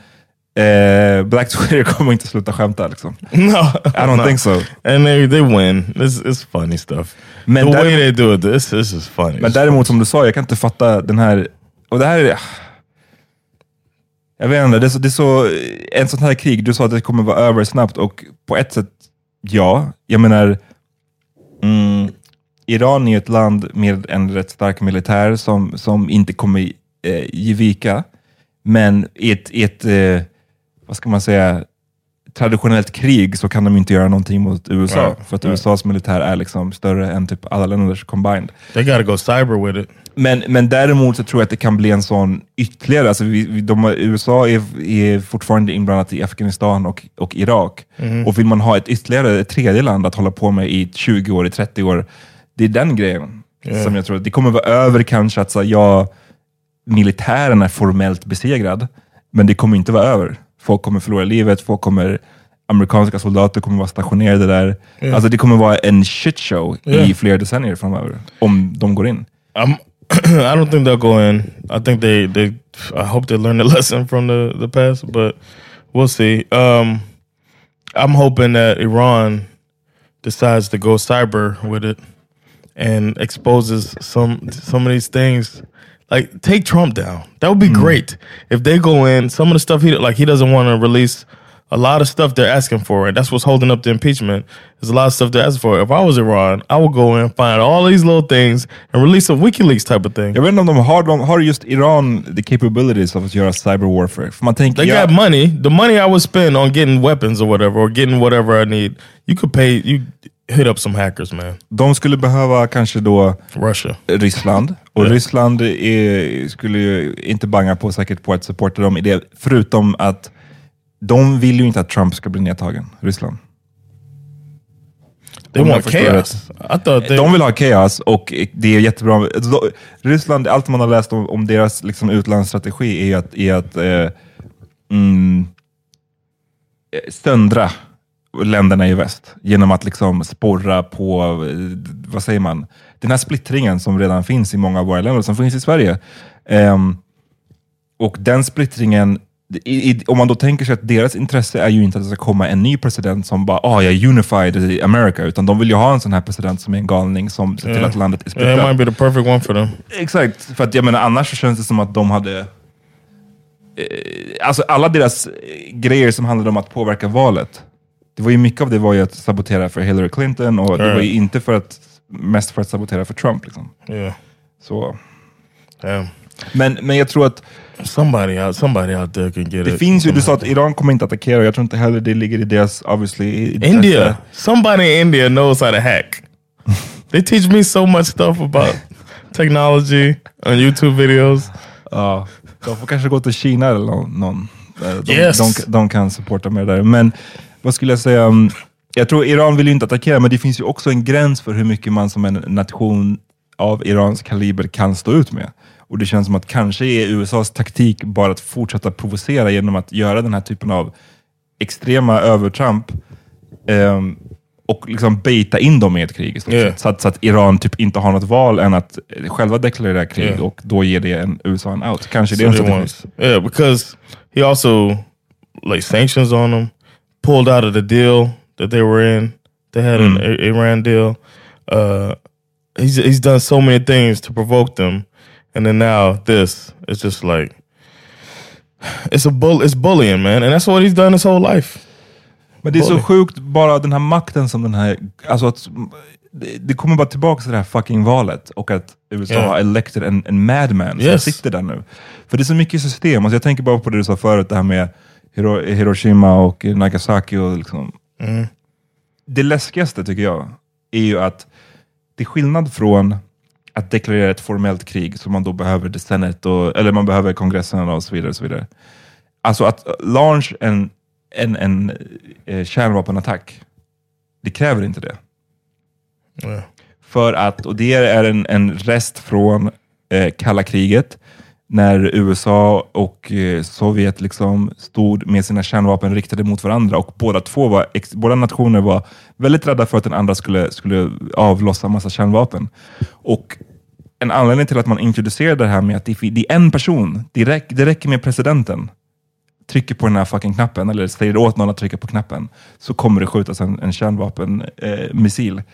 eh, Black Twitter kommer inte sluta skämta. Liksom. No, I don't no. think so. And they they win. It's it's funny stuff. Men the way they do it, this this is funny. Men däremot som du sa, jag kan inte fatta den här... Och det här är... Jag vet inte, det är så, det är så... En sån här krig, du sa att det kommer vara över snabbt och på ett sätt, ja. Jag menar, mm, Iran är ett land med en rätt stark militär som, som inte kommer eh, ge vika. Men i ett, i ett eh, vad ska man säga, traditionellt krig så kan de inte göra någonting mot USA. Right, För att right. USAs militär är liksom större än typ alla länders combined. they got to go cyber with it. Men, men däremot så tror jag att det kan bli en sån ytterligare, alltså vi, vi, de, USA är, är fortfarande inblandat i Afghanistan och, och Irak. Och vill man ha ett ytterligare, ett tredje land att hålla på med i 20 år, i 30 år, det är den grejen som jag tror, det kommer vara över kanske att säga, ja, militären är formellt besegrad. Men det kommer inte vara över. Folk kommer förlora livet, folk kommer, amerikanska soldater kommer vara stationerade där. Alltså det kommer vara en shitshow i Yeah. flera decennier framöver. Om de går in. I'm I don't think they'll go in. I think they they I hope they learn a lesson from the the past, but we'll see. Um I'm hoping that Iran decides to go cyber with it and exposes some some of these things. Like take Trump down. That would be hmm. great if they go in. Some of the stuff he like he doesn't want to release. A lot of stuff they're asking for, and that's what's holding up the impeachment. There's a lot of stuff they're asking for. If I was Iran, I would go in, find all these little things, and release a WikiLeaks type of thing. Jag vet inte om de har, de har just Iran the capabilities of att göra cyber warfare. För man tänker, They ja, got money. The money I would spend on getting weapons or whatever, or getting whatever I need, you could pay. You hit up some hackers, man. de skulle behöva kanske då Russia. Ryssland. Och Ja. Ryssland är, skulle ju inte banga på säkert på att supporta dem i det, förutom att de vill ju inte att Trump ska bli nedtagen, Ryssland. They want chaos. They. De vill ha chaos och det är jättebra. Alltså, Ryssland, allt man har läst om, om deras liksom, utlandsstrategi är att, är att eh, mm, eh, söndra länderna i väst genom att liksom sporra på, eh, vad säger man, den här splittringen som redan finns i många av våra länder, som finns i Sverige. Ehm, och den splittringen, i, i, om man då tänker sig att deras intresse är ju inte att det ska komma en ny president som bara ah, jag är unified i America, utan de vill ju ha en sån här president som är en galning som ser till Yeah. att landet är Yeah, it splittrat. might be the perfect one for them. Exakt, för att jag menar annars så känns det som att de hade... Eh, alltså alla deras eh, grejer som handlade om att påverka valet. Det var ju mycket av det var ju att sabotera för Hillary Clinton och det var ju inte för att, mest för att sabotera för Trump. Liksom. Yeah. Så. Damn. Men, men jag tror att Somebody out. Somebody out there can get det it. finns ju, du sa att Iran kommer inte attackera, jag tror inte heller det ligger i deras obviously. India. Somebody in India knows how to hack. they teach me so much stuff about technology on YouTube videos. Ja, de får kanske gå till Kina eller någon. Eh, De, Yes. de, de kan supporta med det där. Men vad skulle jag säga? um, Jag tror Iran vill ju inte attackera, men det finns ju också en gräns för hur mycket man som en nation av Irans kaliber kan stå ut med. Och det känns som att kanske är USAs taktik bara att fortsätta provocera genom att göra den här typen av extrema övertramp ehm, och liksom baita in dem i ett krig. Yeah. Så, att, så att Iran typ inte har något val än att eh, själva deklarera krig Yeah. och då ger det en USA en out. Kanske det är So en strategi. yeah, because he also like sanctions on them, pulled out of the deal that they were in. They had an I- Iran deal. Uh, he's he's done so many things to provoke them, and then now this. It's just like it's a bull. It's bullying, man, and that's what he's done his whole life. Men det är så sjukt, bara den här makten som den här... Alltså att, det, kommer bara tillbaka till det här fucking valet och att USA Yeah. har elected en, en madman som Yes. sitter där nu. För det är så mycket system. Alltså jag tänker bara på det du sa förut, det här med Hiro, Hiroshima och Nagasaki. Och liksom. Mm. Det läskigaste tycker jag är ju att till skillnad från att deklarera ett formellt krig som man då behöver och, eller man behöver kongressen och så vidare. Och så vidare. Alltså att launch en, en, en eh, kärnvapenattack, det kräver inte det. Yeah. För att, och det är en, en rest från eh, kalla kriget, när USA och eh, Sovjet liksom stod med sina kärnvapen riktade mot varandra och båda, två var, båda nationer var väldigt rädda för att den andra skulle, skulle avlossa massa kärnvapen. Och en anledning till att man introducerade det här med att det, är en person, det, räck, det räcker med presidenten, trycker på den här fucking knappen eller säger åt någon att trycka på knappen, så kommer det skjutas en, en kärnvapenmissil. Eh,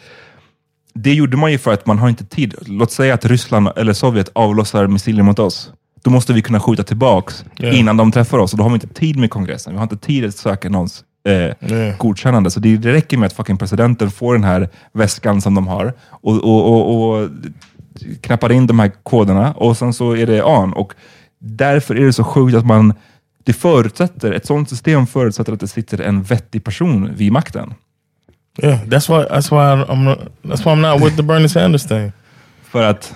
det gjorde man ju för att man har inte tid. Låt säga att Ryssland eller Sovjet avlossar missiler mot oss. Då måste vi kunna skjuta tillbaks Ja. innan de träffar oss. Och då har vi inte tid med kongressen. Vi har inte tid att söka någons eh, Ja. godkännande. Så det, det räcker med att fucking presidenten får den här väskan som de har och, och, och, och knappar in de här koderna och sen så är det on. Och därför är det så sjukt att man det förutsätter, ett sånt system förutsätter att det sitter en vettig person vid makten. Yeah, that's why. That's why I'm. That's why I'm not with the Bernie Sanders thing. För att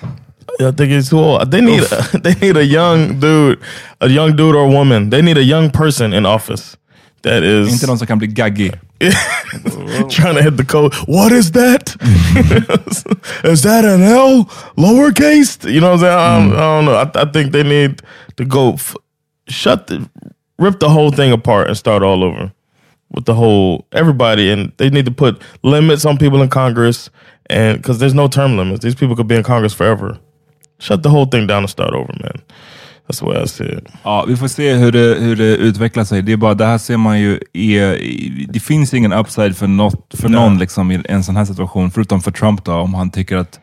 I think it's too old. They need. A, they need a young dude, a young dude or a woman. They need a young person in office that is inte någon som kan bli gaggig. trying to hit the code. What is that? is that an L lowercase? You know what I'm saying? I, don't, I don't know. I, I think they need to go f- shut the rip the whole thing apart and start all over with the whole everybody and they need to put limits on people in Congress and because there's no term limits. These people could be in Congress forever. Shut the whole thing down and start over, man. That's way I see it. Ja, vi får se hur det, hur det utvecklar sig. Det är bara, det här ser man ju, är, det finns ingen upside för, något, för någon liksom, i en sån här situation, förutom för Trump då, om han tycker att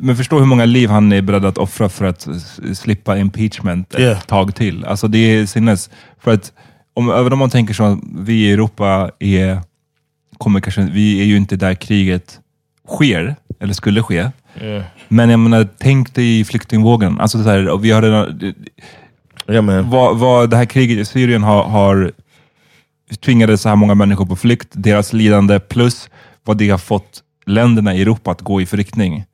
men förstå hur många liv han är beredd att offra för att slippa impeachment ett Yeah. tag till. Alltså det är sinnes. För att om, även om man tänker så att vi i Europa är, kommer kanske, vi är ju inte där kriget sker, eller skulle ske. Yeah. Men jag menar, tänk dig flyktingvågen. Alltså så här, vi har redan, Yeah, vad, vad det här kriget i Syrien har, har tvingade så här många människor på flykt, deras lidande, plus vad det har fått länderna i Europa att gå i för riktning.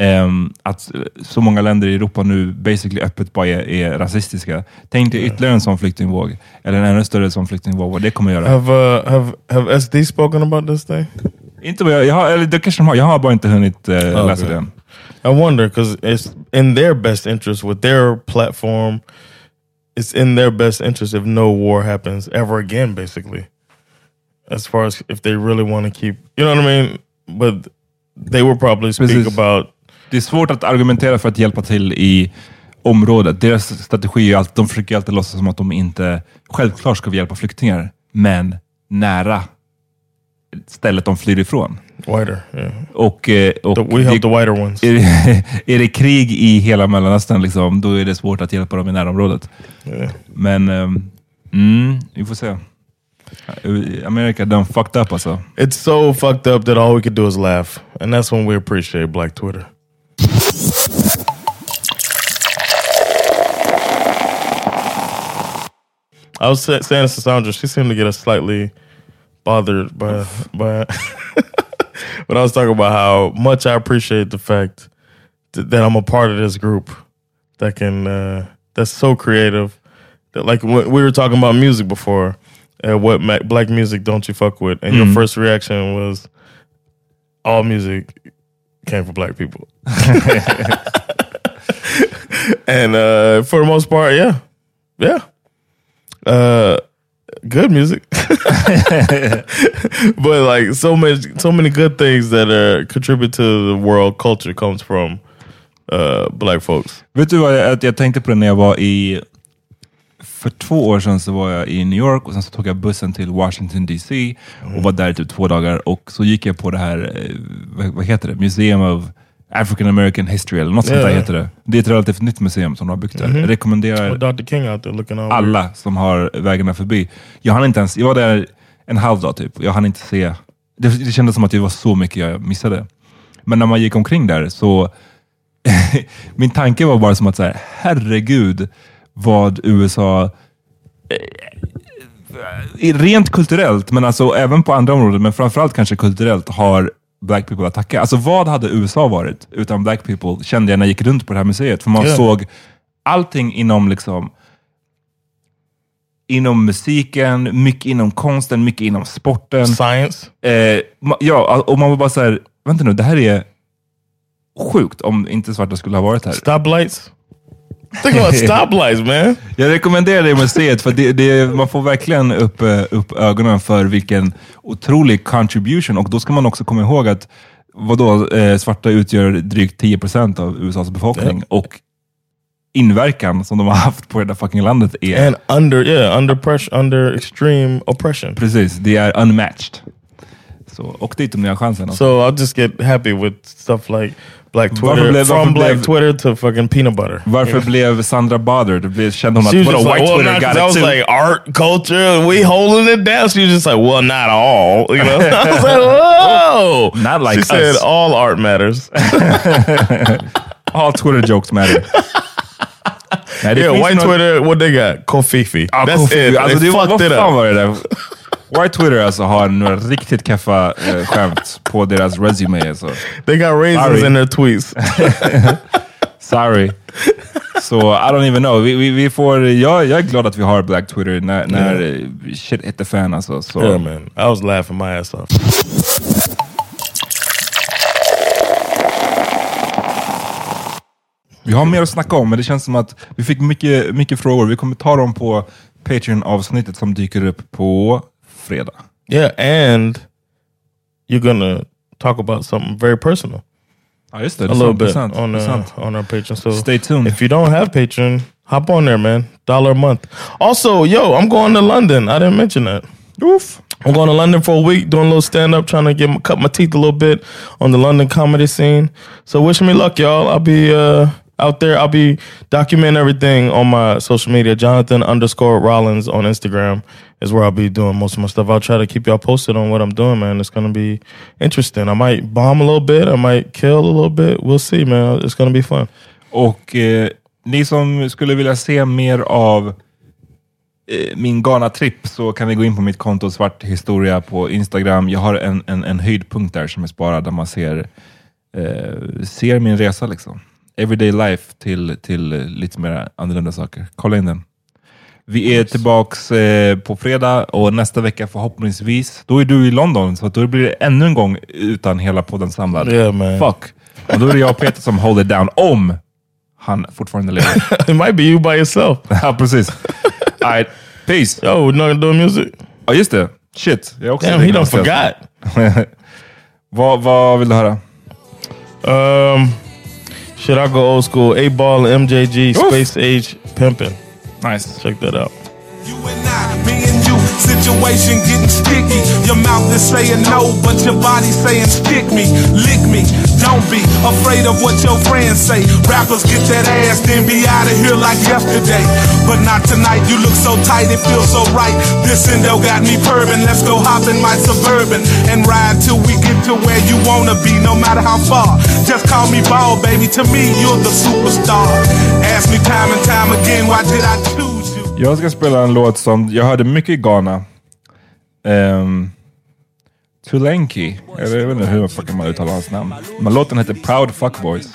Ehm, att så många länder i Europa nu basically öppet bara är, är rasistiska. Tänk dig ytterligare en sån flyktingvåg, eller en ännu större sån flyktingvåg, vad det kommer göra. Have uh, have have SD spoken about this thing? Inte vad jag, jag har, eller det kanske de har, jag har bara inte hunnit eh, Oh, läsa okay. den. I wonder because it's in their best interest with their platform. It's in their best interest if no war happens ever again, basically. As far as if they really want to keep, you know what I mean. But they will probably speak Precis. about Det är svårt att argumentera för att hjälpa till i området. Deras strategi är att de försöker alltid låtsas som att de inte... Självklart ska vi hjälpa flyktingar, men nära stället de flyr ifrån. whiter. Yeah, Och, eh, och The- we help the whiter ones. är, det, är det krig i hela Mellanöstern, liksom, då är det svårt att hjälpa dem i närområdet. Yeah. Men ehm, mm, vi får se. Amerika, de fucked up alltså. It's so fucked up that all we could do is laugh, and that's when we appreciate Black Twitter. I was sa- saying this to Sandra. She seemed to get us slightly bothered by by when I was talking about how much I appreciate the fact that, that I'm a part of this group that can uh, that's so creative. That like we were talking about music before, uh, what ma- black music don't you fuck with? And your first reaction was all music came from black people. and uh, for the most part, yeah, yeah, uh, good music. but like so many, so many good things that are contribute to the world culture comes from uh, black folks. Vet du vad jag, att jag tänkte på det när jag var i... För två år sedan så var jag i New York och sen så tog jag bussen till Washington DC och var där i typ två dagar. Och så gick jag på det här, eh, vad, vad heter det? Museum of African American History eller något sånt där heter det. Det är ett relativt nytt museum som de har byggt där. Jag rekommenderar out there looking over. alla som har vägarna förbi. Jag hann inte ens, jag var där en halv dag typ. Jag hann inte se. Det, det kändes som att det var så mycket jag missade. Men när man gick omkring där så, min tanke var bara som att så här, herregud vad USA eh, rent kulturellt, men alltså även på andra områden, men framförallt kanske kulturellt, har black people att tacka. Alltså vad hade USA varit utan black people, kände jag när jag gick runt på det här museet. För man Ja. såg allting inom liksom inom musiken, mycket inom konsten, mycket inom sporten. Science. Eh, ja, och man var bara så här, vänta nu, det här är sjukt om inte svarta skulle ha varit här. Stoplights. Think about stoplights, man. Jag rekommenderar det museet för det, det, man får verkligen upp, eh, upp ögonen för vilken otrolig contribution. Och då ska man också komma ihåg att vadå, eh, svarta utgör drygt 10% av USAs befolkning. Och inverkan som de har haft på det där fucking landet är And under, yeah, under pressure, under extreme oppression. precis, det är unmatched. Så åk dit om ni har chansen. So I'll just get happy with stuff like Black Twitter, blev- from Black blev- Twitter to fucking peanut butter. Varför blev Sandra bothered? Blev- Kände hon She att was vadå, just like, white well, Twitter not, got I it was too? like, art, culture, we holding it down. She was just like, well, not all. You know, I was like, whoa. Not like she said, all art matters. All Twitter jokes matter. Nej, yeah, white något- Twitter, what they got? Kofifi. Ja, That's Kofi, it. Alltså, they det, vad fucked it fan up. var det där? White Twitter alltså har några riktigt kaffa eh, skämt på deras resume. Alltså. They got raisins Sorry. in their tweets. Sorry. Så I don't even know. Vi, vi, vi får, jag, jag är glad att vi har Black Twitter när, när eh, shit hit the fan. Alltså. Så, yeah, man. I was laughing my ass off. Vi har mer att snacka om, men det känns som att vi fick mycket, mycket frågor. Vi kommer ta dem på Patreon-avsnittet som dyker upp på fredag. Yeah, and you're gonna talk about something very personal. Ja, just det. a det är little sant, bit sant, on uh, on our Patreon. So Stay tuned. If you don't have Patreon, hop on there, man. Dollar a month. Also, yo, I'm going to London. I didn't mention that. Oof. I'm going to London for a week, doing a little stand up, trying to get my, cut my teeth a little bit on the London comedy scene. So wish me luck, y'all. I'll be uh, out there. I'll be documenting everything on my social media. Jonathan underscore Rollins on Instagram is where I'll be doing most of my stuff. I'll try to keep y'all posted on what I'm doing, man. It's gonna be interesting. I might bomb a little bit. I might kill a little bit. We'll see, man. It's gonna be fun. Och eh, ni som skulle vilja se mer av eh, min Ghana-tripp så kan ni gå in på mitt konto Svart Historia på Instagram. Jag har en, en, en höjdpunkt där som är sparad där man ser, eh, ser min resa. liksom. Everyday life till, till eh, lite mer annorlunda saker. Kolla in den. Vi är tillbaks eh, på fredag och nästa vecka förhoppningsvis, då är du i London, så då blir det ännu en gång utan hela podden samlad. Yeah. Fuck. Och då är det jag och Peter som it down, om han fortfarande lever. it might be you by yourself. ja, precis. All right. Peace. Yo, not doing music. Ja, just det. Shit. Jag också Damn, he done forgot. vad, vad vill du höra? Um, should I go old school? A ball, MJG, Oof. Space Age, pimping. Nice. Check that out. Situation getting sticky. Your mouth is saying no, but your body saying stick me, lick me. Don't be afraid of what your friends say. Rappers get that ass, then be out of here like yesterday. But not tonight, you look so tight, it feels so right. This endo got me purring. Let's go hop in my suburban and ride till we get to where you wanna be, no matter how far. Just call me ball, baby. To me, you're the superstar. Ask me time and time again, why did I choose? Jag ska spela en låt som jag hörde mycket i Ghana. Um, Tulenki. Jag vet inte hur fucking man uttalar hans namn. Men låten heter Proud Fuckboys.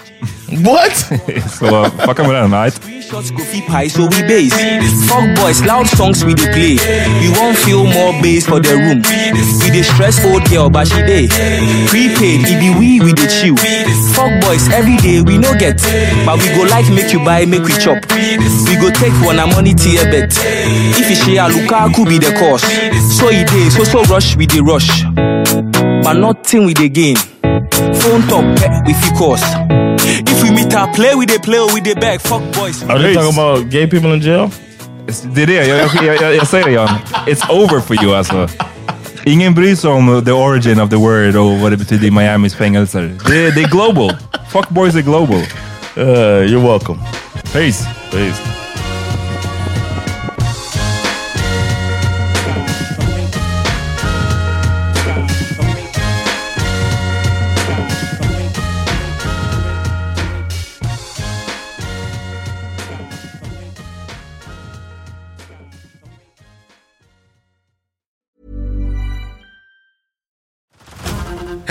What? Så fucka med den, right? Shots go fi pie, so we bass. Fuck boys, loud songs we dey play. We won't feel more bass for the room. We dey stress old girl, but she dey. Prepaid, it be we, we dey chill. Fuck boys, every day we no get. But we go like make you buy, make we chop. We go take one a money tier bet. If you share Lukaku be the cause. So he dey, so so rush, we dey rush. But nothing we dey gain. Phone talk, pet, we fit cost. If we meet her, play with the play or with the bag. Fuck boys. Are they talking about gay people in jail? Det är det, jag, jag, jag, jag säger det Jan. It's over for you alltså. Ingen bryr sig om the origin of the word och vad det betyder i Miamis fängelser. Det, det är global. Fuckboys är global. Uh, you're welcome. Peace. Peace.